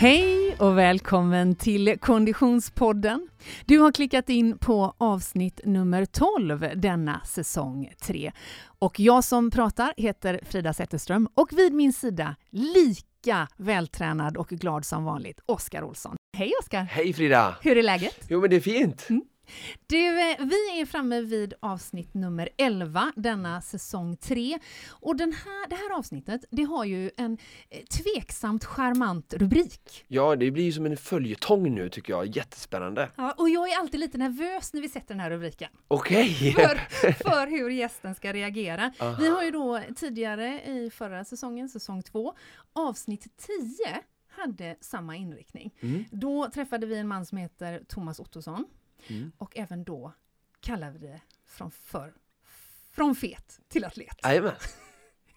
Hej och välkommen till Konditionspodden. Du har klickat in på avsnitt nummer 12 denna säsong 3. Och jag som pratar heter Frida Zetterström och vid min sida lika vältränad och glad som vanligt, Oskar Olsson. Hej Oskar! Hej Frida! Hur är läget? Jo men det är fint. Mm. Du, eh, vi är framme vid avsnitt nummer 11 denna säsong 3. Och den här, det här avsnittet det har ju en eh, tveksamt charmant rubrik. Ja, det blir ju som en följetong nu tycker jag. Jättespännande. Ja, och jag är alltid lite nervös när vi sätter den här rubriken. Okej! Okay. För, för hur gästen ska reagera. Aha. Vi har ju då tidigare i förra säsongen, säsong 2, avsnitt 10 hade samma inriktning. Mm. Då träffade vi en man som heter Thomas Ottosson Mm. Och även då kallar vi det från, för, från fet till atlet. Jajamän.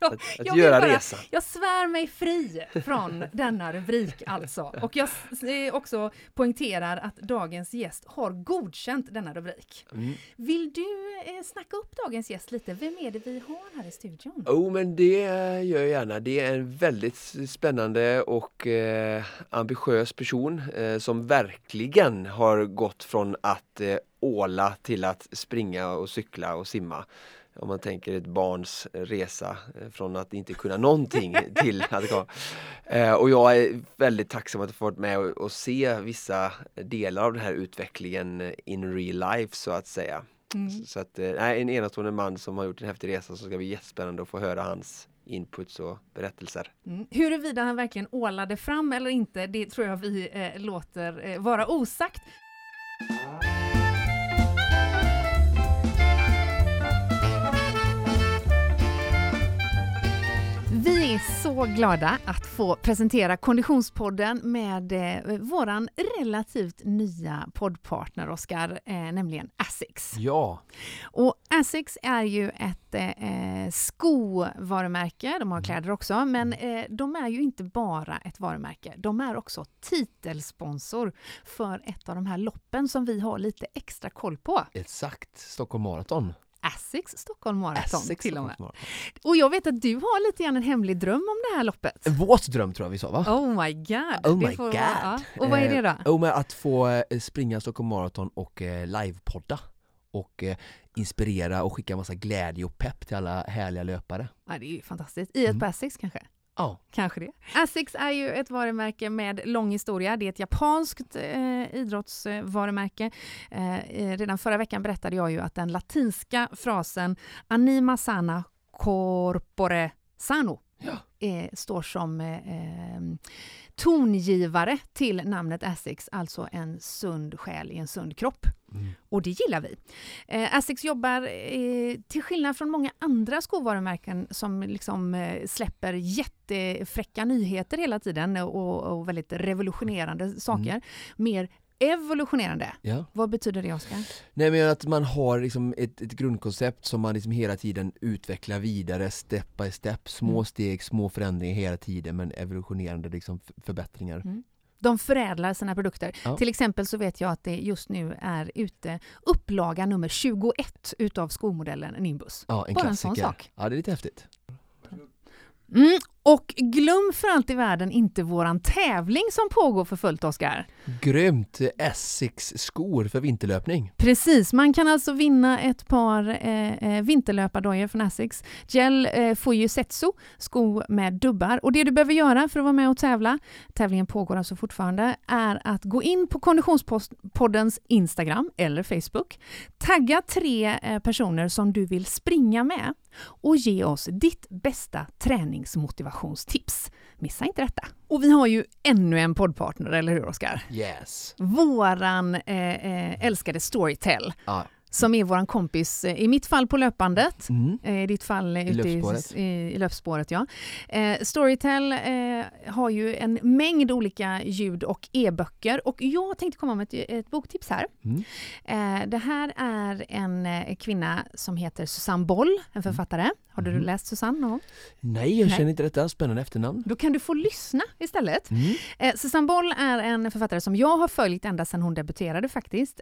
Att, att jag göra bara, resan. Jag svär mig fri från denna rubrik alltså. Och jag också poängterar att dagens gäst har godkänt denna rubrik. Mm. Vill du eh, snacka upp dagens gäst lite? Vem är det vi har här i studion? Oh, men det gör jag gärna. Det är en väldigt spännande och eh, ambitiös person eh, som verkligen har gått från att eh, åla till att springa och cykla och simma om man tänker ett barns resa eh, från att inte kunna någonting till att gå. Eh, och jag är väldigt tacksam att få varit med och, se vissa delar av den här utvecklingen in real life så att säga. Mm. Så att, eh, nej, en enastående man som har gjort en häftig resa så ska bli jättespännande att få höra hans inputs och berättelser. Mm. Huruvida han verkligen ålade fram eller inte, det tror jag vi eh, låter eh, vara osagt. Vi är så glada att få presentera Konditionspodden med eh, våran relativt nya poddpartner, Oskar, eh, nämligen Asics. Ja. Och Asics är ju ett eh, skovarumärke, de har mm. kläder också, men eh, de är ju inte bara ett varumärke, de är också titelsponsor för ett av de här loppen som vi har lite extra koll på. Exakt, Stockholm Marathon. Asics Stockholm Marathon till och med. Och jag vet att du har lite grann en hemlig dröm om det här loppet. Vårt dröm tror jag vi sa va? Oh my god! Oh my god! Ja. Och vad är det då? Eh, oh, men att få eh, springa Stockholm Marathon och eh, livepodda och eh, inspirera och skicka massa glädje och pepp till alla härliga löpare. Ja, det är ju fantastiskt. I ett mm. Asics kanske? Ja. Kanske det. Asics är ju ett varumärke med lång historia. Det är ett japanskt eh, idrottsvarumärke. Eh, eh, redan förra veckan berättade jag ju att den latinska frasen anima sana corpore sano ja. eh, står som eh, eh, tongivare till namnet Asics, alltså en sund själ i en sund kropp. Mm. Och det gillar vi. Eh, Asics jobbar, eh, till skillnad från många andra skovarumärken som liksom, eh, släpper jättefräcka nyheter hela tiden och, och väldigt revolutionerande saker, mm. mer evolutionerande. Ja. Vad betyder det Oskar? Nej men att man har liksom ett, ett, grundkoncept som man liksom hela tiden utvecklar vidare step by step, små mm. steg, små förändringar hela tiden men evolutionerande liksom förbättringar. Mm. De förädlar sina produkter. Ja. Till exempel så vet jag att det just nu är ute upplaga nummer 21 utav skomodellen Nimbus. Ja, en Bara klassiker. en sån sak. Ja, det är lite häftigt. Mm, och glöm för allt i världen inte våran tävling som pågår för fullt, Oskar. Grymt! Essex-skor för vinterlöpning. Precis, man kan alltså vinna ett par eh, eh vinterlöpardojor från Essex. Gel eh, Fujisetsu, sko med dubbar. Och det du behöver göra för att vara med och tävla, tävlingen pågår alltså fortfarande, är att gå in på Konditionspoddens Instagram eller Facebook, tagga tre eh, personer som du vill springa med och ge oss ditt bästa träningsmotivationstips. Missa inte detta! Och vi har ju ännu en poddpartner, eller hur Oskar? Yes! Våran eh, eh, älskade Storytel. Ah som är vår kompis, eh, i mitt fall på löpbandet, mm. Eh, i ditt fall I ute löpspåret. i, i, löpspåret. Ja. Eh, Storytel eh, har ju en mängd olika ljud och e-böcker och jag tänkte komma med ett, ett boktips här. Mm. Eh, det här är en eh, kvinna som heter Susanne Boll, en mm. författare. Har du mm. läst Susanne någon Nej, jag känner inte detta. Spännande efternamn. Då kan du få lyssna istället. Mm. Susanne Boll är en författare som jag har följt ända sedan hon debuterade faktiskt.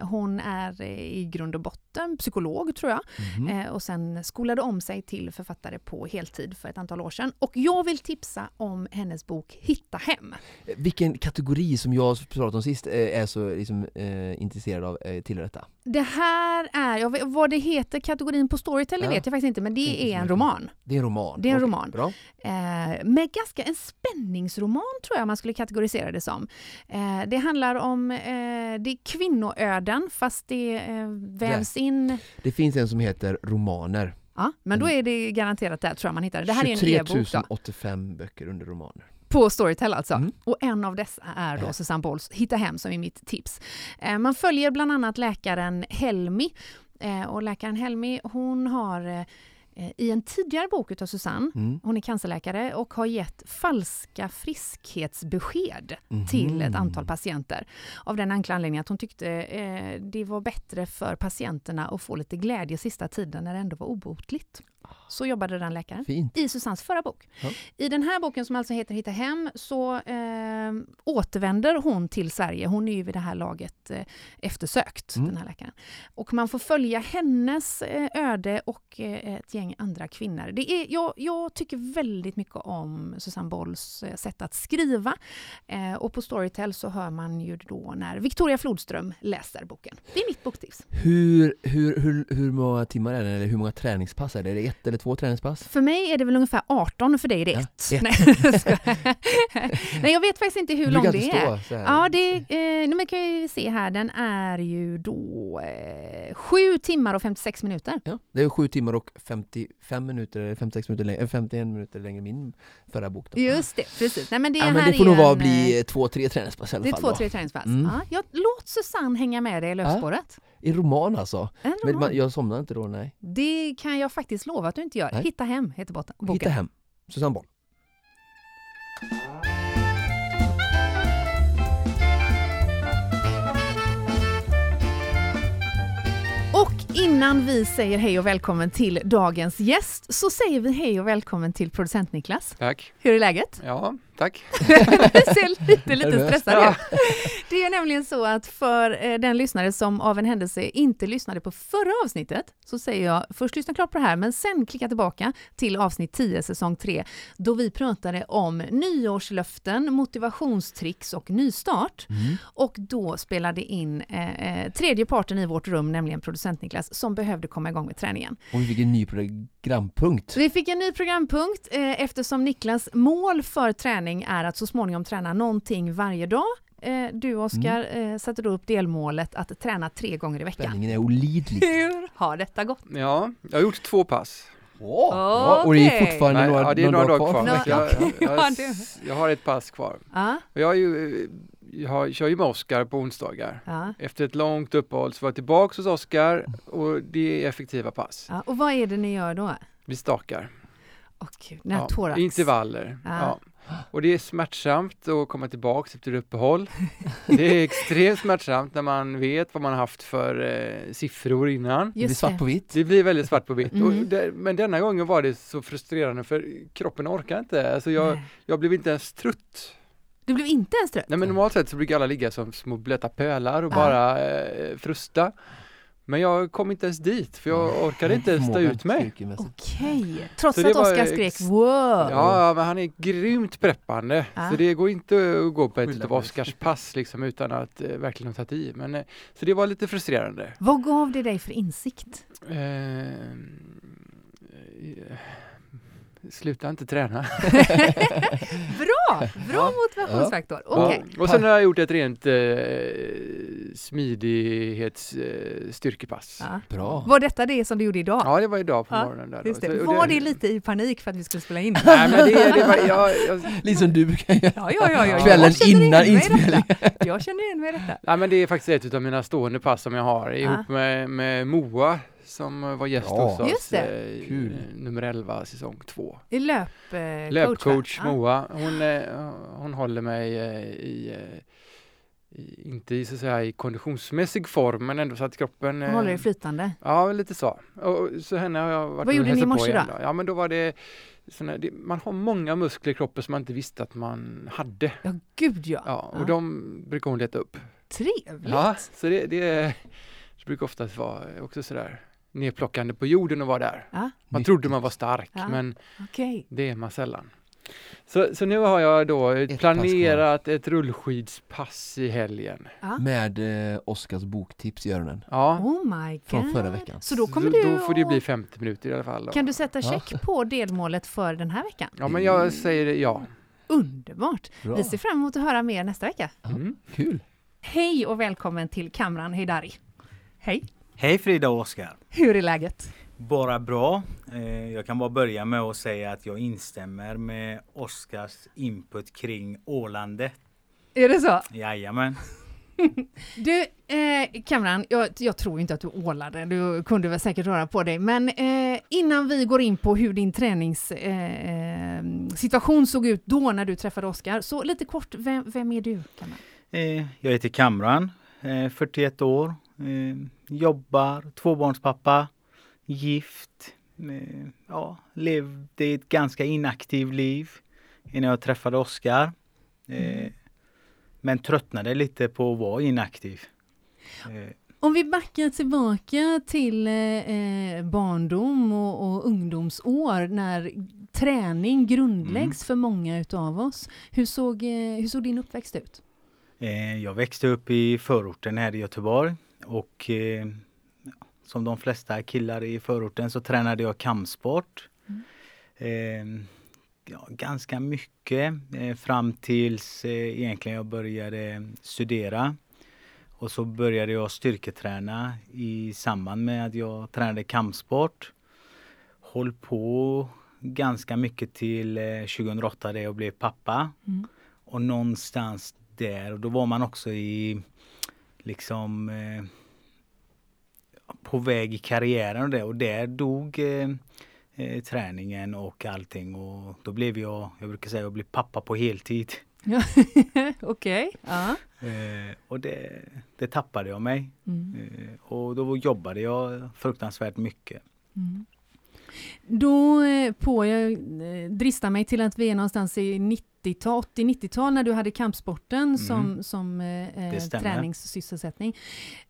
hon är grund och botten psykolog tror jag. Mhm. Eh, och sen skolade om sig till författare på heltid för ett antal år sedan. Och jag vill tipsa om hennes bok Hitta hem. Vilken kategori som jag pratade om sist eh, är så liksom, eh, intresserad av eh, tillhör detta? Det här är, jag vet, vad det heter kategorin på Storytel Ja. vet jag faktiskt inte, men det är en roman. Det är en roman? Det är en Okej, roman. Bra. Eh, med ganska en spänningsroman tror jag man skulle kategorisera det som. Eh, det handlar om eh, det är kvinnoöden fast det vävs in Det finns en som heter Romaner. Ja, men då Mm. är det garanterat där tror jag man hittar det. Det här är en 23 e-bok då, 085 böcker under romaner. på Storytel alltså. Mm. Och en av dessa är då. Susanne Bolls Hitta hem som är mitt tips. Eh, man följer bland annat läkaren Helmi eh, och läkaren Helmi hon har eh, i en tidigare bok utav Susanne, Mm. hon är cancerläkare och har gett falska friskhetsbesked Mhm. till ett antal patienter. Av den enkla anledningen att hon tyckte eh, det var bättre för patienterna att få lite glädje sista tiden när det ändå var obotligt. Så jobbade den läkaren Fint. i Susannes förra bok. Ja. I den här boken som alltså heter Hitta hem så eh, återvänder hon till Sverige. Hon är ju vid det här laget eh, eftersökt, Mm. den här läkaren. Och man får följa hennes eh, öde och eh, ett gäng andra kvinnor. Det är, jag, jag tycker väldigt mycket om Susanne Bolls eh, sätt att skriva. Eh, och på Storytel så hör man ju då när Victoria Flodström läser boken. Det är mitt boktips. Hur, hur, hur, hur många timmar är det, eller hur många träningspass är det? Ett eller två träningspass? För mig är det väl ungefär 18, för dig är det Ja, ett. ett. Nej, jag vet faktiskt inte hur lång det är. Ja, det eh, nu men kan vi se här. Den är ju då eh, 7 timmar och 56 minuter. Ja, det är sju timmar och 55 minuter, eller 56 minuter längre, äh, 51 minuter längre än min förra bok. Då. Just det, precis. Nej, men det ja, här men det får nog vara en, bli eh, två, tre träningspass i alla Det är fall. två, tre träningspass. Mm. Ja, jag, låt Susanne hänga med dig i löpspåret. I roman alltså? En Men roman. man, jag somnar inte då, nej. Det kan jag faktiskt lova att du inte gör. Nej. Hitta hem heter boken. Hitta hem. Susanne Boll. Och innan vi säger hej och välkommen till dagens gäst så säger vi hej och välkommen till producent Niklas. Tack. Hur är läget? Ja, tack. Du ser lite, lite stressad ut. Det är nämligen så att för eh, den lyssnare som av en händelse inte lyssnade på förra avsnittet så säger jag först lyssna klart på det här men sen klicka tillbaka till avsnitt 10 säsong 3 då vi pratade om nyårslöften, motivationstricks och nystart. Mm. Och då spelade in eh, eh, tredje parten i vårt rum, nämligen producent Niklas, som behövde komma igång med träningen. Och vi fick en ny programpunkt. Vi fick en ny programpunkt eh, eftersom Niklas mål för träning är att så småningom träna någonting varje dag. Eh, du Oskar Mm. eh, satte då upp delmålet att träna tre gånger i veckan. Spänningen är olidlig. Hur har detta gått? Ja, jag har gjort två pass. Åh, bra. Och det är Okej. fortfarande Nej, några, ja, det är några dagar kvar. Nå- Så jag, jag, Ja, jag, jag har ett pass kvar. Ja, Och Jag, är ju, jag har, kör ju med Oskar på onsdagar. ja, Efter ett långt uppehåll så var jag tillbaka hos Oskar och det är effektiva pass. ja. Och vad är det ni gör då? Vi stakar. Åh gud, thorax. intervaller. Ja. Och det är smärtsamt att komma tillbaka efter uppehåll. Det är extremt smärtsamt när man vet vad man har haft för eh, siffror innan. Det blir Just svart på vitt. Det blir väldigt svart på vitt. Mm. Och det, men denna gången var det så frustrerande för kroppen orkar inte. Alltså jag, Nej. jag blev inte ens trött. Du blev inte ens trött? Nej men normalt sett så brukar alla ligga som små blöta pölar och Ja. bara eh, frusta. Men jag kom inte ens dit för jag orkade inte ens stå Förmågan ut mig. Okej, trots Så att Oskar ex- skrek wow. Ja, men han är grymt preppande. Ja. Så det går inte att gå på ett av. Oskars pass liksom utan att eh, verkligen ha tagit i. Men, eh, så det var lite frustrerande. Vad gav det dig för insikt? Eh, eh, sluta inte träna. Bra! Bra motivationsfaktor. Okej. Och, och sen har jag gjort ett rent eh, smidighets eh, styrkepass. Ja. Bra. Var detta det som du gjorde idag? Ja, det var idag på Ja, morgonen. Där Så- det. och Var det lite i panik för att vi skulle spela in? Nej, men det, det var, jag, jag, Lite som du brukar göra. Ja, ja, ja. ja. Kvällen Jag känner innan inspelningen. Jag känner igen mig i detta. nej, men det är faktiskt ett av mina stående pass som jag har ihop med, med Moa som var gäst Ja. hos oss. Just det. eh, Kul. eh, Nummer 11, säsong 2. I löp, eh, coach, va? Löpcoach Ja. Moa, hon, eh, hon håller mig eh, i, eh, i, inte i, så att säga, i konditionsmässig form, men ändå så att kroppen... Hon eh, håller dig flytande. Ja, lite så. Och, så henne har jag varit Vad gjorde ni i morse igen då? Ja, men då var det, såna, det man har många muskler i kroppen som man inte visste att man hade. Ja, gud ja. Ja, och Ja. de brukar hon leta upp. Trevligt. Ja, så det, det är brukar oftast vara också sådär nedplockande på jorden och vara där. Ja, Man trodde man var stark, Ja. men okej. det är man sällan. Så, så nu har jag då Ett planerat ett rullskidspass i helgen. Ja. Med eh, Oskars boktips i öronen Ja, Oh my god. från förra veckan. Så då kommer så du då får det bli 50 minuter i alla fall. Då. Kan du sätta check på delmålet för den här veckan? Ja, men jag säger ja. Underbart! Bra. Vi ser fram emot att höra mer nästa vecka. Mm. Kul! Hej och välkommen till Kamran Heidari. Hej! Hej Frida och Oskar! Hur är läget? Bara bra. Eh, Jag kan bara börja med att säga att jag instämmer med Oskars input kring Ålandet. Är det så? Jajamän. Du, eh, Kamran, jag, jag tror inte att du ålade, du kunde väl säkert röra på dig, men eh, innan vi går in på hur din träningssituation eh, såg ut då när du träffade Oskar, så lite kort, vem, vem är du? Kamran? Eh, Jag heter Kamran, eh, 41 år, eh, jobbar, tvåbarnspappa, gift. eh, Ja, levde ett ganska inaktiv liv innan jag träffade Oskar. Eh, Men tröttnade lite på att vara inaktiv. Eh, Om vi backar tillbaka till eh, eh, barndom och, och ungdomsår när träning grundläggs för många utav oss. Hur såg, hur såg din uppväxt ut? Eh, Jag växte upp i förorten här i Göteborg och eh, som de flesta killar i förorten så tränade jag kampsport. Eh, ja, ganska mycket eh, fram tills eh, egentligen jag började studera. Och så började jag styrketräna i samband med att jag tränade kampsport. Håll på ganska mycket till eh, 2008 där jag blev pappa. Mm. Och någonstans där, och då var man också i liksom eh, på väg i karriären och det och där dog eh, eh, träningen och allting och då blev jag, jag brukar säga jag blev pappa på heltid. Okej. Ja. Eh, och det, det tappade jag mig. Mm. Eh, och då jobbade jag fruktansvärt mycket. Mm. Då eh, på, jag eh, dristar mig till att vi är någonstans i 90-tal, 80-90-tal när du hade kampsporten som, som eh, Mm. Stämmer. träningssysselsättning.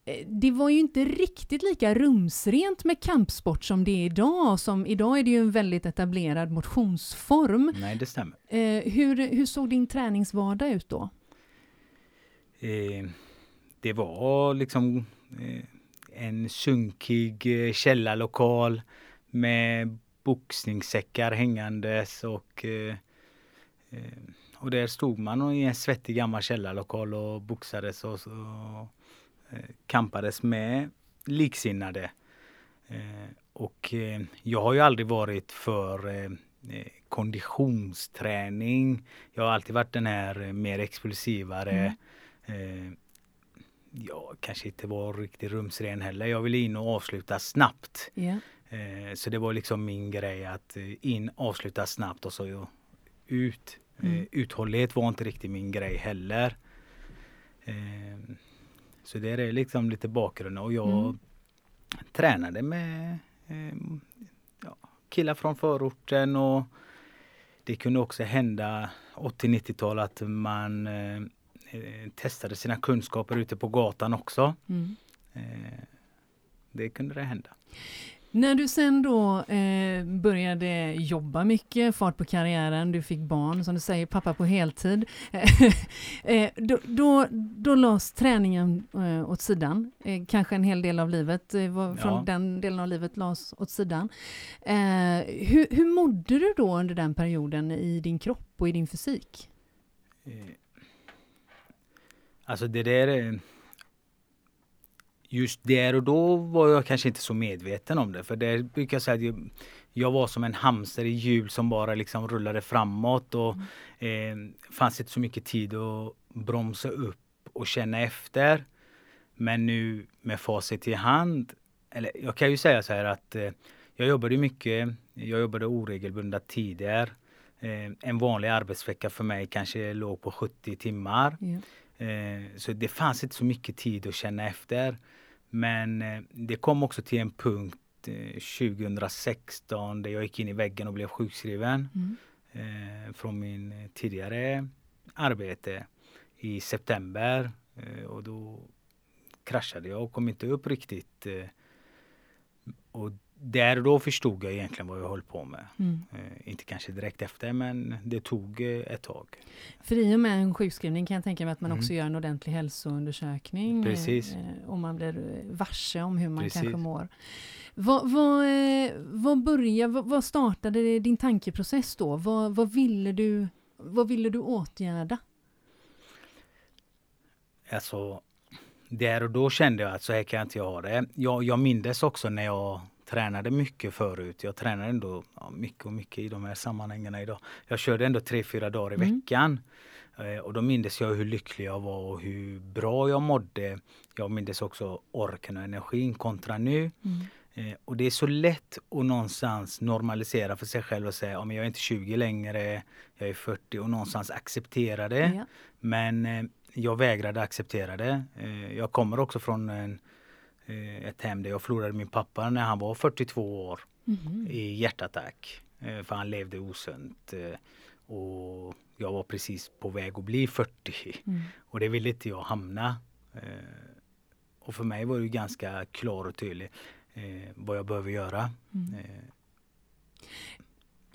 Eh, Det var ju inte riktigt lika rumsrent med kampsport som det är idag. Som idag är det ju en väldigt etablerad motionsform. Nej, det stämmer. Eh, hur, hur såg din träningsvardag ut då? Eh, det var liksom eh, en sunkig eh, källarlokal med boxningssäckar hängandes och eh, eh, och där stod man i en svettig gammal källarlokal och boxades och, så, eh, kampades med liksinnade. Eh, och eh, jag har ju aldrig varit för eh, eh, konditionsträning. Jag har alltid varit den här eh, mer explosivare Eh, jag kanske inte var riktigt rumsren heller. Jag ville in och avsluta snabbt. Eh, så det var liksom min grej att eh, in, avsluta snabbt och så ut. Mm. Eh, uthållighet var inte riktigt min grej heller. Eh, så det är liksom lite bakgrunden och jag Mm. tränade med eh, ja, killar från förorten och det kunde också hända 80-90-tal att man eh, eh, testade sina kunskaper ute på gatan också. Mm. Eh, det kunde det hända. När du sen då eh, började jobba mycket, fart på karriären, du fick barn, som du säger, pappa på heltid. eh, då, då, då lades träningen eh, åt sidan. Eh, kanske en hel del av livet, eh, var, från Ja. den delen av livet lades åt sidan. Eh, hur, hur mådde du då under den perioden i din kropp och i din fysik? Eh, Alltså det där är... Just där och då var jag kanske inte så medveten om det. För det brukar jag säga att jag, var som en hamster i hjul som bara liksom rullade framåt och eh, fanns inte så mycket tid att bromsa upp och känna efter. Men nu med facit i hand, eller jag kan ju säga så här att eh, jag jobbade mycket, jag jobbade oregelbundna tider. Eh, en vanlig arbetsvecka för mig kanske låg på 70 timmar. Eh, så det fanns inte så mycket tid att känna efter. Men eh, det kom också till en punkt eh, 2016 där jag gick in i väggen och blev sjukskriven Mm. eh, från min eh, tidigare arbete i september. Eh, och då kraschade jag och kom inte upp riktigt. Eh, och där och då förstod jag egentligen vad jag höll på med. Mm. Eh, inte kanske direkt efter men det tog eh, ett tag. För i och med en sjukskrivning kan jag tänka mig att man Mm. också gör en ordentlig hälsoundersökning. Precis. Eh, och man blir eh, varse om hur man Precis. kanske mår. Vad, vad, eh, vad började, vad, vad startade din tankeprocess då? Vad, vad, ville du, vad ville du åtgärda? Alltså, där och då kände jag att så här kan jag inte ha det. Jag, jag mindes också när jag tränade mycket förut. Jag tränade ändå ja, mycket och mycket i de här sammanhangen idag. Jag körde ändå tre, fyra dagar i Mm. veckan. Eh, och då mindes jag hur lycklig jag var och hur bra jag mådde. Jag mindes också orken och energin kontra nu. Eh, och det är så lätt att någonstans normalisera för sig själv och säga ja, men jag är inte 20 längre, jag är 40 och någonstans acceptera det. Ja. Men eh, jag vägrade acceptera det. Eh, jag kommer också från en, ett hem där jag förlorade min pappa när han var 42 år Mhm. i hjärtattack. Eh, för han levde osunt. Eh, och jag var precis på väg att bli 40. Mm. Och det ville inte jag hamna. Eh, och för mig var det ganska klar och tydlig eh, vad jag behöver göra. Mm.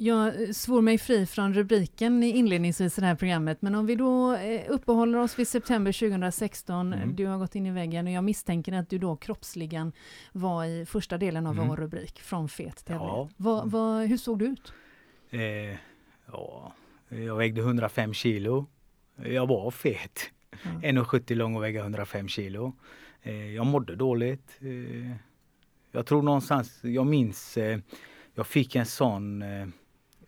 Jag eh, svor mig fri från rubriken inledningsvis i det här programmet, men om vi då eh, uppehåller oss vid september 2016, Mm. du har gått in i väggen och jag misstänker att du då kroppsligen var i första delen av Mm. vår rubrik, från fet till Ja. ja. vad, vad, Hur såg du ut? eh, ja, jag vägde 105 kilo. Jag var fet. Ja. 1,70 lång och väga 105 kilo. Eh, jag mådde dåligt. Eh, jag tror någonstans, jag minns, eh, jag fick en sån,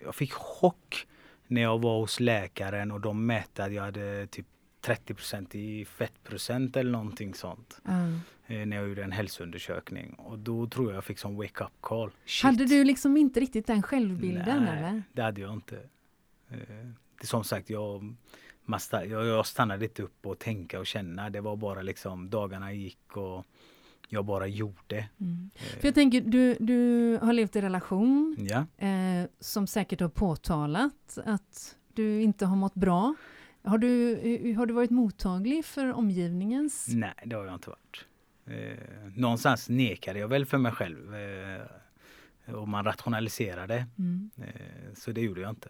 jag fick chock när jag var hos läkaren och de mätte att jag hade typ 30% i fettprocent eller någonting sånt. Ja. Eh, när jag gjorde en hälsoundersökning. Och då tror jag jag fick som wake up call. Shit. Hade du liksom inte riktigt den självbilden Nej, eller? det hade jag inte. Eh, Det, som sagt, jag, jag stannade inte upp och tänka och känna. Det var bara liksom dagarna gick och jag bara gjorde. Mm. Eh, För jag tänker, du, du har levt i relation Ja, eh, som säkert har påtalat att du inte har mått bra. Har du, eh, har du varit mottaglig för omgivningens? nej det har jag inte varit. Eh, någonstans nekade jag väl för mig själv. Eh, och man rationaliserade. Mm. Eh, så det gjorde jag inte.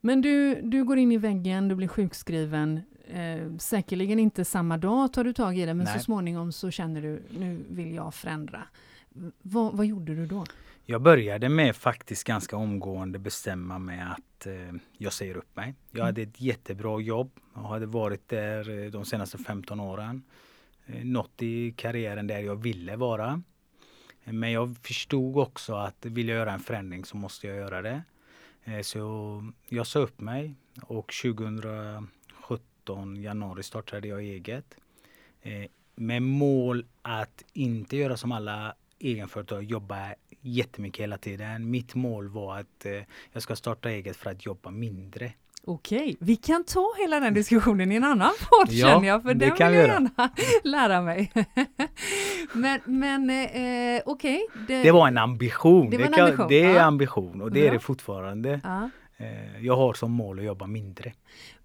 Men du, du går in i väggen, du blir sjukskriven. Eh, säkerligen inte samma dag tar du tag i det, men Nej. så småningom så känner du, nu vill jag förändra. V- vad, gjorde du då? Jag började med faktiskt ganska omgående bestämma mig att eh, jag säger upp mig. Jag Mm. hade ett jättebra jobb och hade varit där eh, de senaste 15 åren. Eh, nått i karriären där jag ville vara. Eh, Men jag förstod också att vill jag göra en förändring så måste jag göra det. Eh, så jag sa upp mig och 2017 januari startade jag eget. Eh, med mål att inte göra som alla egenföretag, jobba jättemycket hela tiden. Mitt mål var att eh, jag ska starta eget för att jobba mindre. Okej, vi kan ta hela den diskussionen i en annan podd Ja, känner jag, för det den kan vill vi jag gärna lära mig. men men eh, okej. Det var en ambition. Det var en kan- ambition, det är ja. ambition och det är Bra. det fortfarande. Ja. Eh, jag har som mål att jobba mindre.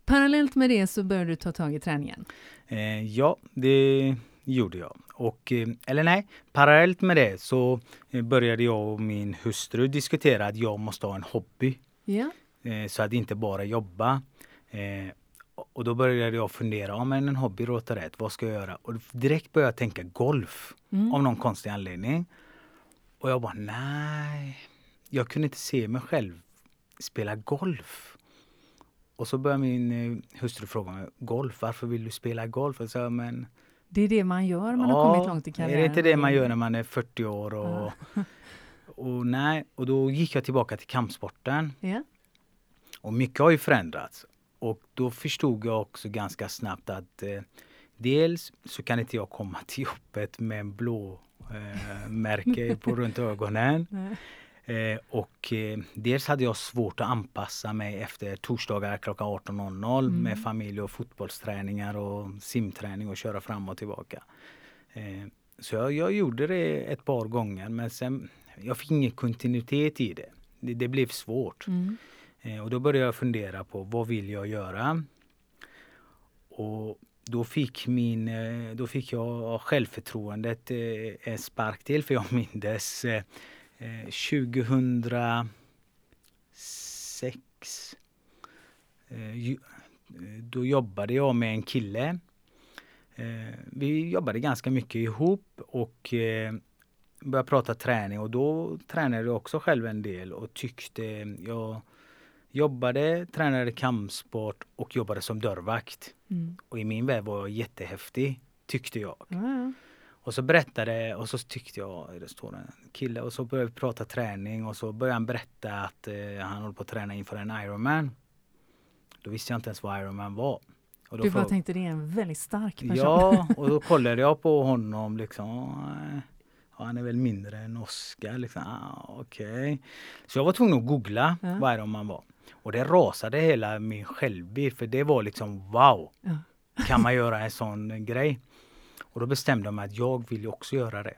Parallellt med det så började du ta tag i träningen. Eh, ja, det gjorde jag. Och, eh, eller nej, parallellt med det så eh, började jag och min hustru diskutera att jag måste ha en hobby. Ja. Eh, så att inte bara jobba. Och då började jag fundera, men en hobby låter rätt, vad ska jag göra? Och direkt började jag tänka golf Mm. av någon konstig anledning. Och jag bara, nej, jag kunde inte se mig själv spela golf. Och så började min eh, hustru fråga mig, golf, varför vill du spela golf? Så, sa, men, Det är det man gör man har kommit långt i karriären. är det inte det man gör när man är 40 år? Och, och nej, och då gick jag tillbaka till kampsporten. Ja. Och mycket har ju förändrats. Och då förstod jag också ganska snabbt att eh, dels så kan inte jag komma till jobbet med en blå eh, märke på runt ögonen. Nej. Eh, och eh, dels hade jag svårt att anpassa mig efter torsdagar klockan 18.00 Mm. med familj och fotbollsträningar och simträning och köra fram och tillbaka. Eh, så jag, jag gjorde det ett par gånger men sen jag fick ingen kontinuitet i det. Det, det blev svårt. Mm. Eh, och då började jag fundera på vad vill jag göra? Och då fick, min, eh, då fick jag självförtroendet en spark till för jag mindes 2006 eh, ju- eh, då jobbade jag med en kille. Eh, vi jobbade ganska mycket ihop och eh, började prata träning och då tränade jag också själv en del och tyckte jag jobbade, tränade kampsport och jobbade som dörrvakt. Mm. Och i min värld var jag jättehäftig, tyckte jag. Ja, ja. Och så berättade och så tyckte jag, det står en kille och så började vi prata träning och så började han berätta att eh, han håller på att träna inför en Ironman. Då visste jag inte ens vad Ironman var. Och då Du bara tänkte det är en väldigt stark person. Ja, och då kollade jag på honom liksom. Ja, han är väl mindre än Oskar. Liksom. Ah, Okej. Så jag var tvungen att googla Ja. vad Ironman var. Och det rasade hela min självbild för det var liksom wow. Ja. Kan man göra en sån grej? Och då bestämde jag mig att jag vill också göra det.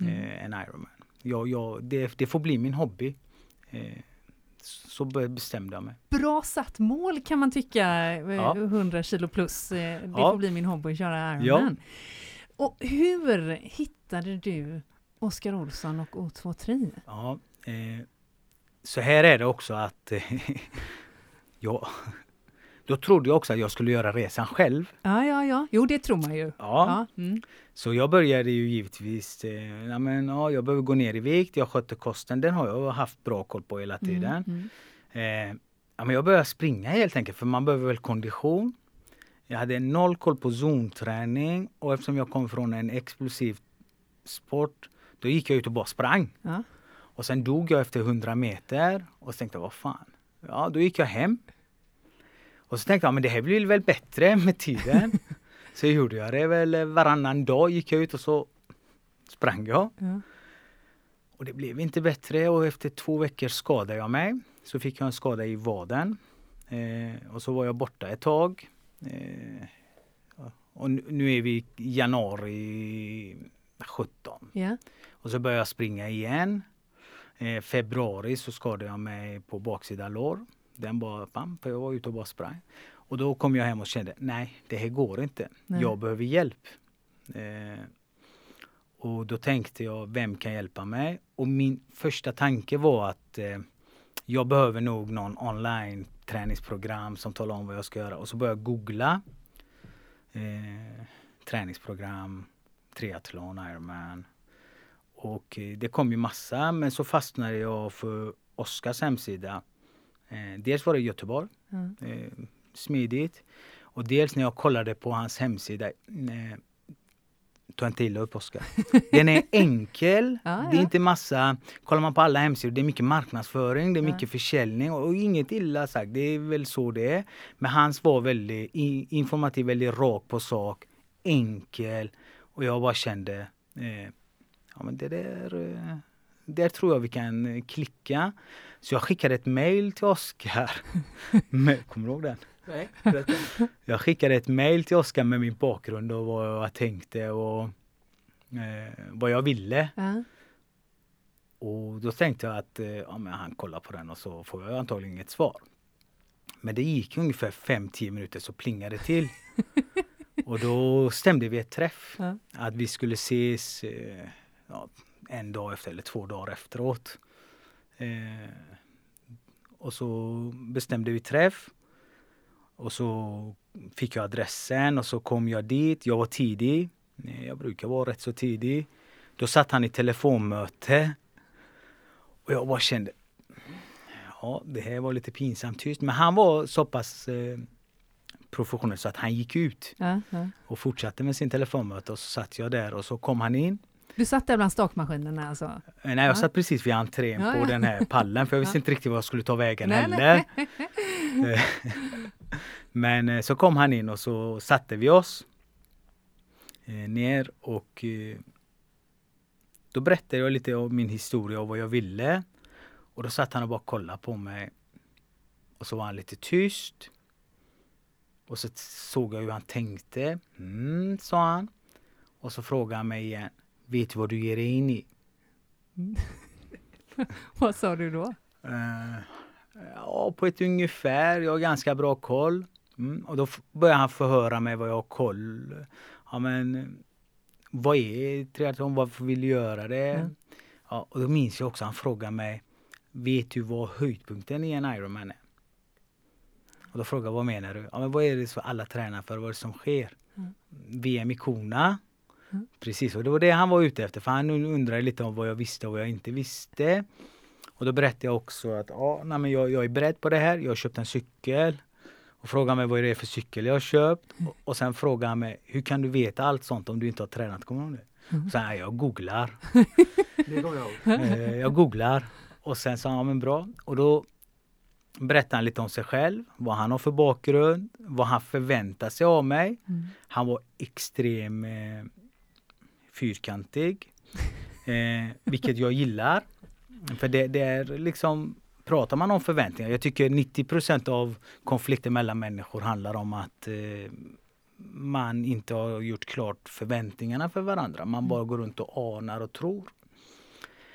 Mm. Eh, en Ironman. Jag, jag, det, det får bli min hobby. Eh, så be- bestämde jag mig. Bra satt mål kan man tycka, eh, Ja. 100 kilo plus. Det Ja. får bli min hobby att köra Ironman. Och hur hittade du Oskar Olsson och O2 Tri? Ja, eh, så här är det också att jag, då trodde jag också att jag skulle göra resan själv. Ja, ja, ja. Jo, det tror man ju. Ja, Ja. Mm. Så jag började ju givetvis, eh, ja, men, ja, jag behöver gå ner i vikt, jag skötte kosten, den har jag haft bra koll på hela tiden. Mm. Mm. Eh, ja, men jag började springa helt enkelt för man behöver väl kondition. Jag hade noll koll på zonträning och eftersom jag kom från en explosiv sport då gick jag ut och bara sprang. Ja. Och sen dog jag efter 100 meter och tänkte vad fan. Ja, då gick jag hem. Och så tänkte jag men det här blir väl bättre med tiden. så gjorde jag det väl varannan dag gick jag ut och så sprang jag. Ja. Och det blev inte bättre och efter två veckor skadade jag mig. Så fick jag en skada i vaden. Eh, och så var jag borta ett tag. Eh, och nu, är vi i januari 17. Ja. Och så började jag springa igen. Eh, februari så skadade jag mig på baksida lår. Den bara, bam, för jag var ute och bara sprang. Och då kom jag hem och kände, nej det här går inte. Nej. Jag behöver hjälp. Eh, och då tänkte jag, vem kan hjälpa mig? Och min första tanke var att eh, jag behöver nog någon online träningsprogram som talar om vad jag ska göra. Och så började jag googla eh, träningsprogram, triathlon, Ironman. Och eh, det kom ju massa, men så fastnade jag för Oskars hemsida. Eh, dels var det Göteborg, Ja. eh, smidigt. Och dels när jag kollade på hans hemsida, eh, ta inte illa upp Oskar. Den är enkel, Ja, det är ja. inte massa, kollar man på alla hemsidor, det är mycket marknadsföring, det är Ja. mycket försäljning och, och inget illa sagt, det är väl så det är. Men hans var väldigt i, informativ, väldigt rak på sak, enkel och jag bara kände, eh, ja men det där, eh, där tror jag vi kan eh, klicka. Så jag skickade ett mail till Oskar. Kommer du ihåg den? Nej, Jag skickade ett mail till Oskar med min bakgrund och vad jag tänkte och eh, vad jag ville. Ja. Och då tänkte jag att eh, ja, men han kollar på den och så får jag antagligen inget svar. Men det gick ungefär 5-10 minuter så plingade det till. och då stämde vi ett träff. Ja. Att vi skulle ses eh, ja, en dag efter eller två dagar efteråt. Eh, och så bestämde vi träff. Och så fick jag adressen och så kom jag dit. Jag var tidig. Jag brukar vara rätt så tidig. Då satt han i telefonmöte. Och jag bara kände, ja det här var lite pinsamt tyst. Men han var så pass eh, professionell så att han gick ut Ja, ja. och fortsatte med sin telefonmöte och så satt jag där och så kom han in. Du satt där bland stakmaskinerna alltså? Eh, Nej, Ja. jag satt precis vid entrén Ja, på ja. den här pallen för jag visste Ja. inte riktigt vad jag skulle ta vägen Nej, heller. Eh, Men eh, så kom han in och så satte vi oss eh, ner och då berättade jag lite om min historia och vad jag ville. Och då satt han och bara kollade på mig. Och så var han lite tyst. Och så såg jag hur han tänkte. Mm, sa han. Och så frågade han mig igen. Vet vad du ger dig in i? Vad sa du då? Eh, ja, på ett ungefär. Jag har ganska bra koll. Mm, och då började han förhöra mig vad jag har koll. Ja men vad är triathlon? Varför vill du göra det? Mm. Ja, och då minns jag också han frågade mig Vet du vad höjdpunkten i en Ironman är? Och då frågade jag vad menar du? Ja men vad är det som alla tränar för? Vad är det som sker? Mm. VM i Kona. Mm. Precis, och det var det han var ute efter för han undrade lite om vad jag visste och vad jag inte visste. Och då berättade jag också att ja, nej, men jag, jag är beredd på det här. Jag har köpt en cykel. Och frågade mig vad det är för cykel jag har köpt. Och, och sen frågade han mig hur kan du veta allt sånt om du inte har tränat? Kommer du ihåg det? Och sen, "Ja, jag googlar. Det jag. Eh, jag googlar. Och sen sa han, ja men bra. Och då berättade han lite om sig själv, vad han har för bakgrund, vad han förväntar sig av mig. Mm. Han var extrem eh, fyrkantig, eh, vilket jag gillar. För det, det är liksom, pratar man om förväntningar, jag tycker 90% av konflikter mellan människor handlar om att eh, man inte har gjort klart förväntningarna för varandra. Man bara går runt och anar och tror.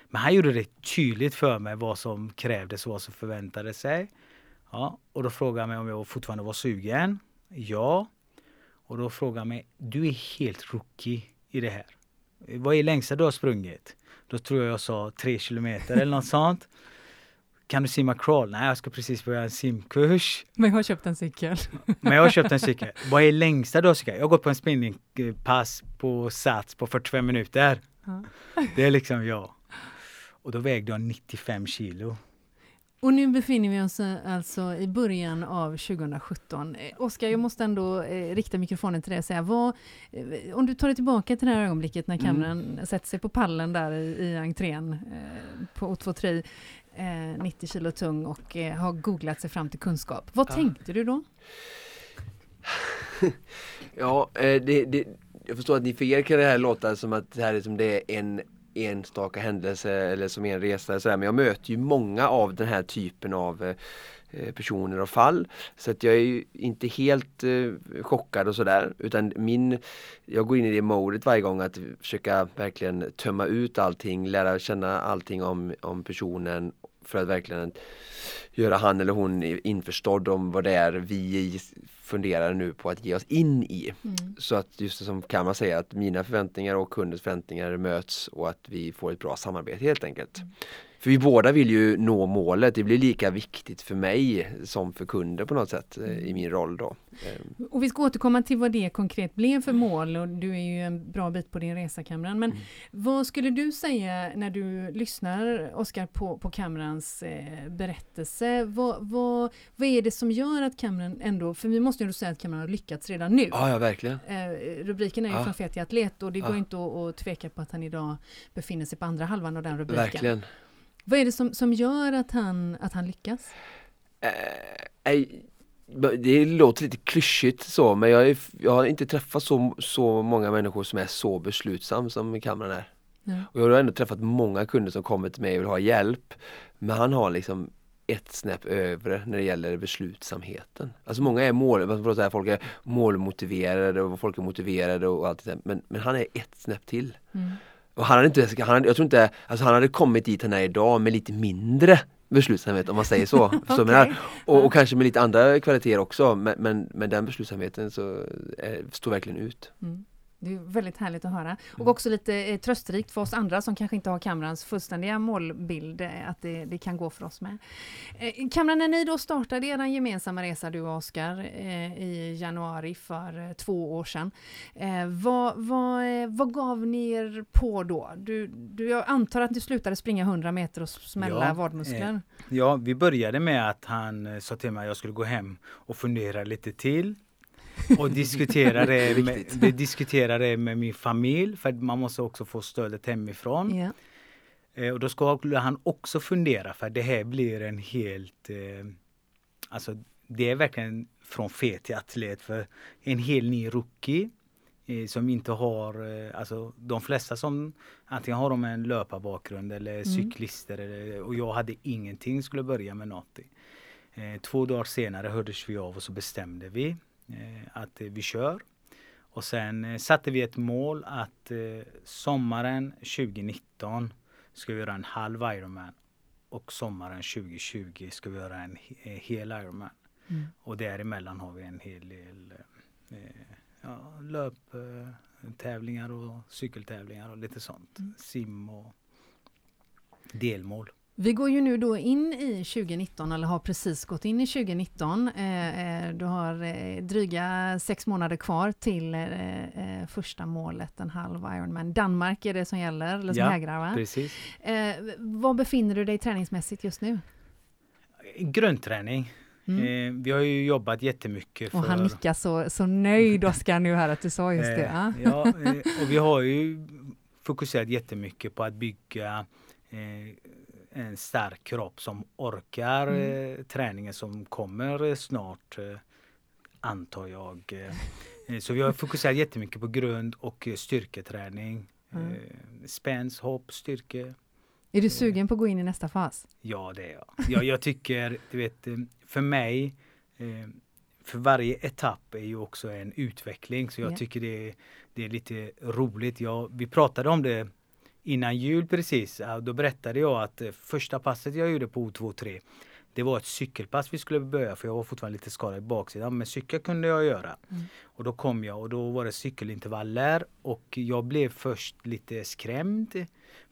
Men han gjorde det tydligt för mig vad som krävdes och vad som förväntade sig. Ja, och då frågade han mig om jag fortfarande var sugen. Ja. Och då frågade han mig, du är helt rookie i det här. Vad är längsta du har sprungit? Då tror jag jag sa tre kilometer eller något sånt. Kan du simma crawl? Nej, jag ska precis börja en simkurs. Men jag har köpt en cykel. Men jag har köpt en cykel. Vad är längsta du har cyklat? Jag har gått på en spinningpass på Sats på 45 minuter. Ja. Det är liksom jag. Och då vägde jag 95 kilo. Och nu befinner vi oss eh, alltså i början av 2017. Eh, Oskar, jag måste ändå eh, rikta mikrofonen till dig och säga, vad, om du tar dig tillbaka till det här ögonblicket när kameran sätter sig på pallen där i, i entrén på O2 Tri, eh, 90 kilo tung och eh, har googlat sig fram till kunskap. Vad Ja. tänkte du då? Ja, eh, det, det, jag förstår att ni för er kan det här låta som att det här är som det är en enstaka händelse eller som en resa. Så där. Men jag möter ju många av den här typen av eh, personer och fall. Så att jag är ju inte helt eh, chockad och sådär. Utan min, jag går in i det modet varje gång att försöka verkligen tömma ut allting, lära känna allting om, om personen för att verkligen göra han eller hon införstådd om vad det är vi funderar nu på att ge oss in i. Mm. Så att just som Kamma säger att mina förväntningar och kundens förväntningar möts och att vi får ett bra samarbete helt enkelt. För vi båda vill ju nå målet. Det blir lika viktigt för mig som för kunden på något sätt eh, i min roll då. Eh, Och vi ska återkomma till vad det konkret blev för mål och du är ju en bra bit på din resa Cameron. Men Mm. vad skulle du säga när du lyssnar Oskar på, på Camerons eh, berättelse? Vad, vad, vad är det som gör att Cameron ändå, för vi måste ju säga att Cameron har lyckats redan nu. Ja, ja verkligen. Eh, rubriken är ju Ja. från fet till atlet och det går Ja. inte att, att tveka på att han idag befinner sig på andra halvan av den rubriken. Verkligen. Vad är det som, som gör att han, att han lyckas? Eh, eh, det låter lite klyschigt så men jag, är, jag har inte träffat så, så många människor som är så beslutsam som Cameron är. Ja. Och jag har ändå träffat många kunder som kommer till mig och vill ha hjälp. Men han har liksom ett snäpp övre när det gäller beslutsamheten. Alltså många är mål, säga, folk är målmotiverade och folk är motiverade och allt det där. Men, men han är ett snäpp till. Mm. Och han hade inte, han, jag tror inte, alltså han hade kommit dit han är idag med lite mindre beslutsamhet om man säger så. Jag menar? och, och kanske med lite andra kvaliteter också men, men, men den beslutsamheten så eh, står verkligen ut. Mm. Det är väldigt härligt att höra. Och Mm. också lite eh, tröstrikt för oss andra som kanske inte har kamerans fullständiga målbild, eh, att det, det kan gå för oss med. Eh, Kamran, när ni då startade er gemensamma resa, du och Oskar, i januari för två år sedan. Vad, vad, vad gav ni er på då? Du, du, jag antar att du slutade springa 100 meter och smälla Ja, vadmuskler? Ja, vi började med att han sa till mig att jag skulle gå hem och fundera lite till. Och diskutera det, med, det diskutera det med min familj för man måste också få stödet hemifrån. Ja. Eh, och då skulle han också fundera för det här blir en helt eh, Alltså det är verkligen från fet till atlet för en hel ny rookie eh, som inte har, eh, alltså de flesta som antingen har de en löparbakgrund eller cyklister eller, och jag hade ingenting, skulle börja med något. Eh, två dagar senare hördes vi av och så bestämde vi att eh, vi kör. Och sen eh, satte vi ett mål att eh, sommaren 2019 ska vi göra en halv Ironman och sommaren 2020 ska vi göra en he- hel Ironman. Mm. Och däremellan har vi en hel del ja, löptävlingar och cykeltävlingar och lite sånt. Mm. Sim och delmål. Vi går ju nu då in i 2019 eller har precis gått in i 2019. Eh, eh, du har eh, dryga sex månader kvar till första målet, en halv Ironman. Danmark är det som gäller, eller som Ja, hägrar va? Precis. Var befinner du dig träningsmässigt just nu? Grundträning. Mm. Vi har ju jobbat jättemycket för... Och han nickar så, så nöjd Oskar nu här att du sa just det. Ja. ja, och vi har ju fokuserat jättemycket på att bygga en stark kropp som orkar Mm. eh, träningen som kommer eh, snart, eh, antar jag. Så vi har fokuserat jättemycket på grund och styrketräning. Mm. Spänst, hopp, styrke. Är du sugen på att gå in i nästa fas? Ja, det är jag. jag. Jag tycker, du vet, för mig, för varje etapp är ju också en utveckling. Så jag Ja. tycker det är, det är lite roligt. Jag, vi pratade om det innan jul precis. Då berättade jag att eh, första passet jag gjorde på O23 det var ett cykelpass vi skulle börja för jag var fortfarande lite skadad i baksidan. Men cykel kunde jag göra. Mm. Och då kom jag och då var det cykelintervaller och jag blev först lite skrämd.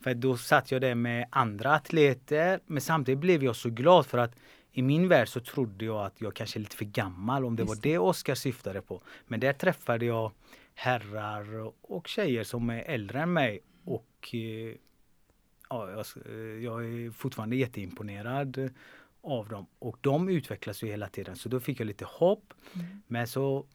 För då satt jag där med andra atleter. Men samtidigt blev jag så glad för att i min värld så trodde jag att jag kanske är lite för gammal om det Just var det Oskar syftade på. Men där träffade jag herrar och tjejer som är äldre än mig och eh, ja, jag, jag är fortfarande jätteimponerad av dem och de utvecklas ju hela tiden så då fick jag lite hopp. Mm. Men så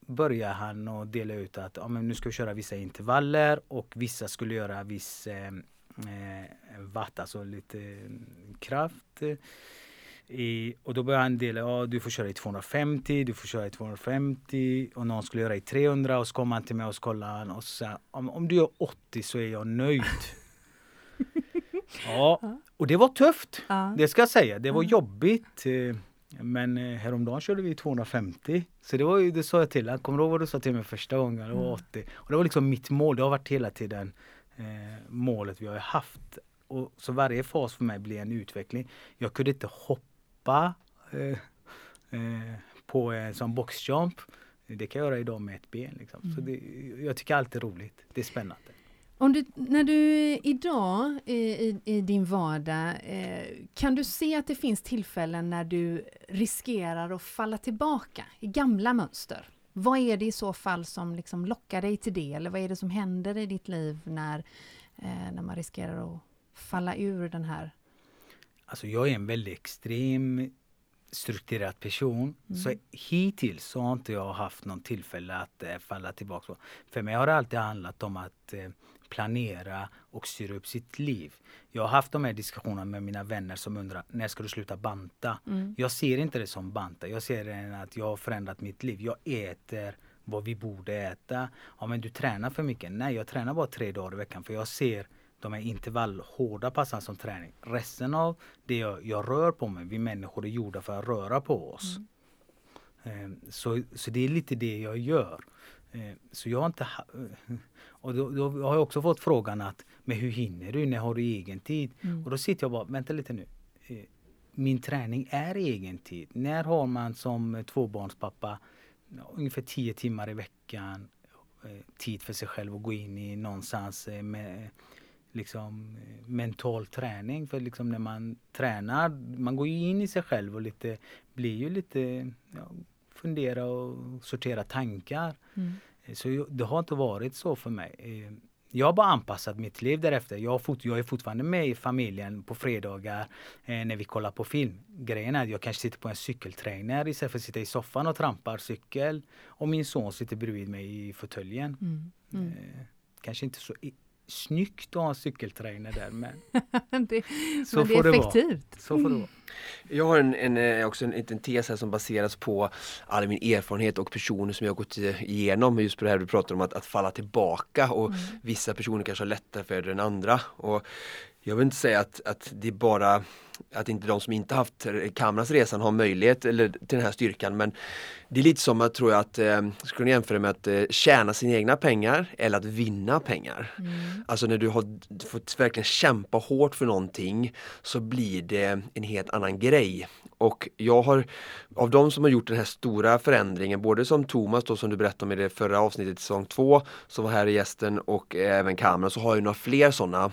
började han att dela ut att ja, men nu ska vi köra vissa intervaller och vissa skulle göra viss eh, eh, watt, alltså lite kraft. I, och då började han dela, ja du får köra i 250, du får köra i 250 och någon skulle göra i 300 och så kom han till mig och så kollade han och sa om, om du gör 80 så är jag nöjd. ja, och det var tufft. Ja. Det ska jag säga, det var Ja. jobbigt. eh, Men eh, häromdagen körde vi 250. Så det var ju, det sa jag till honom. Kommer du ihåg vad du sa till mig första gången? Det var Mm. 80. Och det var liksom mitt mål. Det har varit hela tiden eh, målet vi har haft. Och så varje fas för mig blir en utveckling. Jag kunde inte hoppa eh, eh, på en sån boxjump. Det kan jag göra idag med ett ben. Liksom. Så Mm. det, jag tycker allt är roligt. Det är spännande. Om du, när du idag i, i, i din vardag, eh, kan du se att det finns tillfällen när du riskerar att falla tillbaka i gamla mönster? Vad är det i så fall som liksom lockar dig till det? Eller vad är det som händer i ditt liv när, eh, när man riskerar att falla ur den här... Alltså jag är en väldigt extrem strukturerad person. Mm. Så hittills så har inte jag haft någon tillfälle att eh, falla tillbaka på. För mig har det alltid handlat om att eh, planera och styra upp sitt liv. Jag har haft de här diskussionerna med mina vänner som undrar när ska du sluta banta? Mm. Jag ser inte det som banta. Jag ser det att jag har förändrat mitt liv. Jag äter vad vi borde äta. Ja men du tränar för mycket. Nej jag tränar bara tre dagar i veckan för jag ser de här intervallhårda passen som träning. Resten av det jag, jag rör på mig, vi människor är gjorda för att röra på oss. Eh, Så, så det är lite det jag gör. Eh, Så jag har inte ha- och då, då har jag också fått frågan att men hur hinner du? När har du egen tid? Mm. Och då sitter jag bara, vänta lite nu. Eh, Min träning är egen tid. När har man som tvåbarnspappa ungefär 10 timmar i veckan eh, tid för sig själv att gå in i någonstans eh, med liksom eh, mental träning. För liksom när man tränar, man går ju in i sig själv och lite, blir ju lite, ja, fundera och sortera tankar. Mm. Eh, Så det har inte varit så för mig. Eh, Jag har bara anpassat mitt liv därefter. Jag, fort, jag är fortfarande med i familjen på fredagar eh, när vi kollar på film. Grejen är att jag kanske sitter på en cykeltrainer istället för att sitta i soffan och trampar cykel. Och min son sitter bredvid mig i fåtöljen. Mm. Mm. Eh, kanske inte så snyggt att ha en cykeltrainer där men det, så men det är det vara. effektivt. Så får det vara. Jag har en, en, eh, också en liten tes här som baseras på all min erfarenhet och personer som jag har gått igenom just på det här du pratar om att, att falla tillbaka och vissa personer kanske har lättare för det än andra. Och jag vill inte säga att, att det är bara att inte de som inte haft Kamras resan har möjlighet eller till den här styrkan men det är lite som att tror jag att, eh, skulle jämföra med att eh, tjäna sina egna pengar eller att vinna pengar. Alltså när du har fått verkligen kämpa hårt för någonting så blir det en helt annan annan grej. Och jag har, av de som har gjort den här stora förändringen, både som Thomas då som du berättade om i det förra avsnittet säsong två, som var här i gästen och även Cameron, så har jag några fler sådana.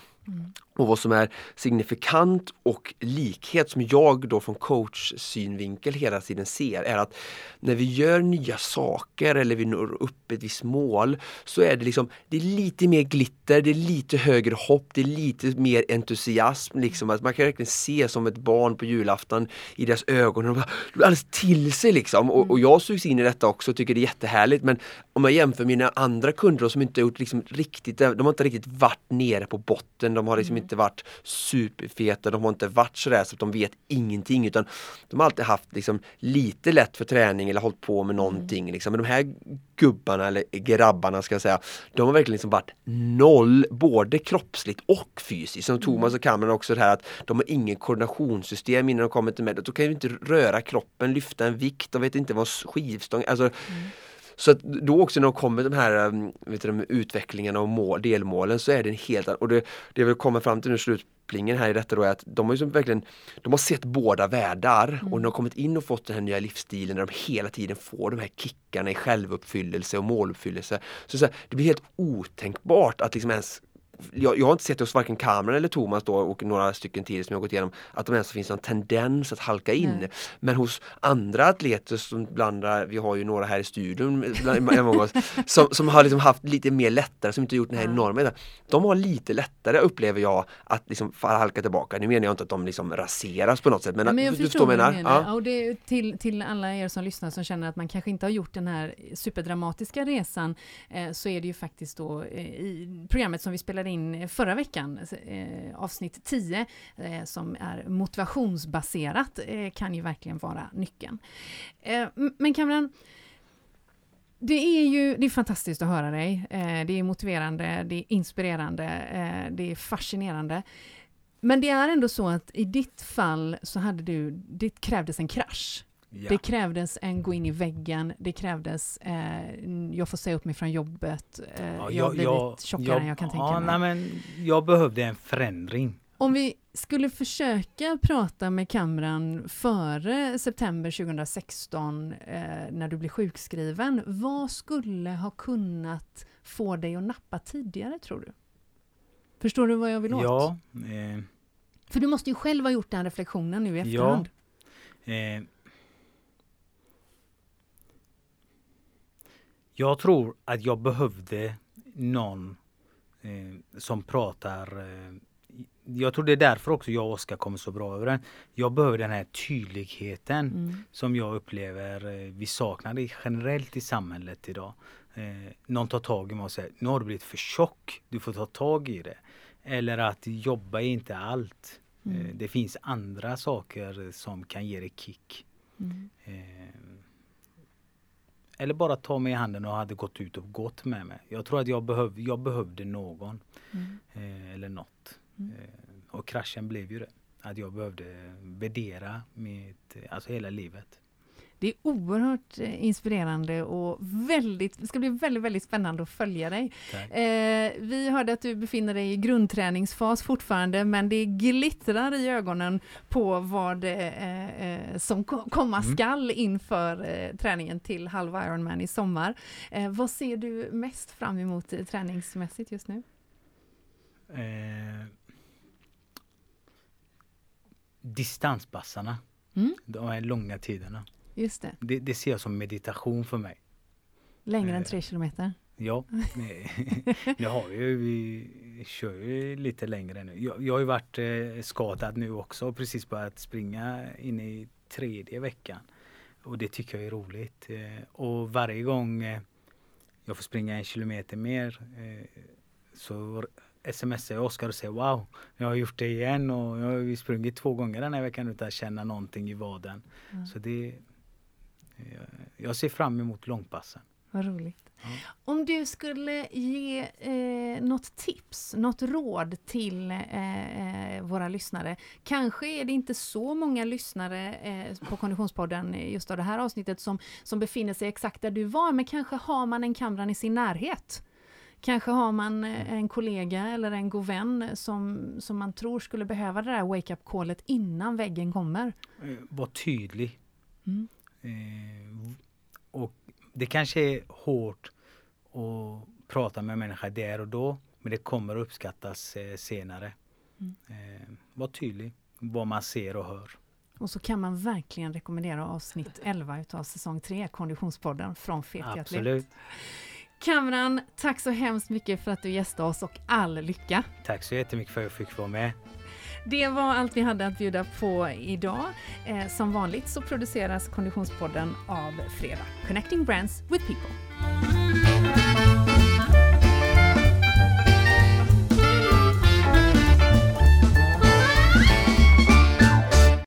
Och vad som är signifikant och likhet som jag då från coach synvinkel hela tiden ser är att när vi gör nya saker eller vi når upp ett visst mål så är det liksom det är lite mer glitter, det är lite högre hopp, det är lite mer entusiasm. Liksom, att man kan verkligen se som ett barn på julafton i deras ögon. De bara, alldeles till sig liksom. Och, och jag sugs in i detta också och tycker det är jättehärligt. Men om jag jämför mina andra kunder då, som inte gjort liksom riktigt, de har inte riktigt varit nere på botten. De har liksom inte varit superfeta, de har inte varit sådär så att de vet ingenting utan de har alltid haft liksom lite lätt för träning eller hållit på med någonting. Liksom. Men de här gubbarna eller grabbarna ska jag säga, de har verkligen liksom varit noll både kroppsligt och fysiskt. Som Thomas och Cameron också det här att de har ingen koordinationssystem innan de kommer till med. De kan ju inte röra kroppen, lyfta en vikt, de vet inte vad skivstång, alltså så att då också när de kommer de här um, vet du, de utvecklingarna och mål, delmålen så är det en helt annan, och det, det vi kommer fram till nu slutplingen här i detta då är att de har ju som verkligen De har sett båda världar och när de har kommit in och fått den här nya livsstilen där de hela tiden får de här kickarna i självuppfyllelse och måluppfyllelse. Så, så här, det blir helt otänkbart att liksom ens jag, jag har inte sett hos varken Cameron eller Thomas då och några stycken till som jag gått igenom att det ens finns någon tendens att halka in. Nej. Men hos andra atleter som blandar, vi har ju några här i studion bland, oss, som, som har liksom haft lite mer lättare, som inte gjort den här Ja. enorma De har lite lättare upplever jag att liksom halka tillbaka. Nu menar jag inte att de liksom raseras på något sätt men, Men jag du, förstår vad du jag menar. Ja. Och det till, till alla er som lyssnar som känner att man kanske inte har gjort den här superdramatiska resan eh, så är det ju faktiskt då eh, i programmet som vi spelade in eh, förra veckan, eh, avsnitt 10, eh, som är motivationsbaserat, eh, kan ju verkligen vara nyckeln. Eh, men Cameron, det är ju det är fantastiskt att höra dig. Eh, det är motiverande, det är inspirerande, det är fascinerande. Men det är ändå så att i ditt fall så hade du, det krävdes en krasch. Ja. Det krävdes en gå in i väggen, det krävdes eh, jag får säga upp mig från jobbet, eh, Ja, jag har blivit tjockare än jag kan tänka ja, mig. Nej, men jag behövde en förändring. Om vi skulle försöka prata med kameran före september 2016 eh, när du blev sjukskriven, vad skulle ha kunnat få dig att nappa tidigare tror du? Förstår du vad jag vill åt? Ja, eh, För du måste ju själv ha gjort den reflektionen nu i efterhand. eh, jag tror att jag behövde någon eh, som pratar eh, jag tror det är därför också jag och Oskar kommer så bra över den. Jag behöver den här tydligheten Mm. som jag upplever eh, vi saknar det generellt i samhället idag. Eh, någon tar tag i mig och säger nu har du blivit för tjock, du får ta tag i det. Eller att jobba är inte allt. Eh, Mm. det finns andra saker som kan ge dig kick. Mm. Eller bara ta mig i handen och hade gått ut och gått med mig. Jag tror att jag, behöv, jag behövde någon. Mm. Eh, eller något. Mm. Eh, och kraschen blev ju det. Att jag behövde värdera mitt, alltså hela livet. Det är oerhört eh, inspirerande och väldigt, det ska bli väldigt, väldigt spännande att följa dig. Eh, vi hörde att du befinner dig i grundträningsfas fortfarande, men det glittrar i ögonen på vad eh, eh, som ko- komma Mm. skall inför eh, träningen till halv Ironman i sommar. Eh, vad ser du mest fram emot eh, träningsmässigt just nu? Distanspassarna. Mm. De här långa tiderna. Just det, Det, det ser jag som meditation för mig. längre än Eh, tre kilometer. Ja, nu har ju, vi kör ju lite längre nu. Jag, jag har ju varit eh, skadad nu också och precis börjat springa in i tredje veckan. Och det tycker jag är roligt. Eh, och varje gång eh, jag får springa en kilometer mer eh, så smsar jag Oskar och säger wow, jag har gjort det igen och jag har sprungit två gånger den här veckan utan att känna någonting i vaden. Ja. Så det, jag ser fram emot långpassen. Vad roligt. Ja. Om du skulle ge eh, något tips, något råd till eh, eh, våra lyssnare. Kanske är det inte så många lyssnare eh, på Konditionspodden eh, just av det här avsnittet som, som befinner sig exakt där du var, men kanske har man en kamran i sin närhet. Kanske har man eh, en kollega eller en god vän som, som man tror skulle behöva det där wake-up callet innan väggen kommer. Eh, Var tydlig. Mm. Eh, och det kanske är hårt att prata med en människa där och då. Men det kommer att uppskattas eh, senare. Mm. Eh, var tydlig vad man ser och hör. Och så kan man verkligen rekommendera avsnitt 11 utav säsong 3, Konditionspodden från Fet. Absolut. Kamran, tack så hemskt mycket för att du gästade oss och all lycka! Tack så jättemycket för att jag fick vara med. Det var allt vi hade att bjuda på idag. Eh, som vanligt så produceras Konditionspodden av Fredag. Connecting Brands with People.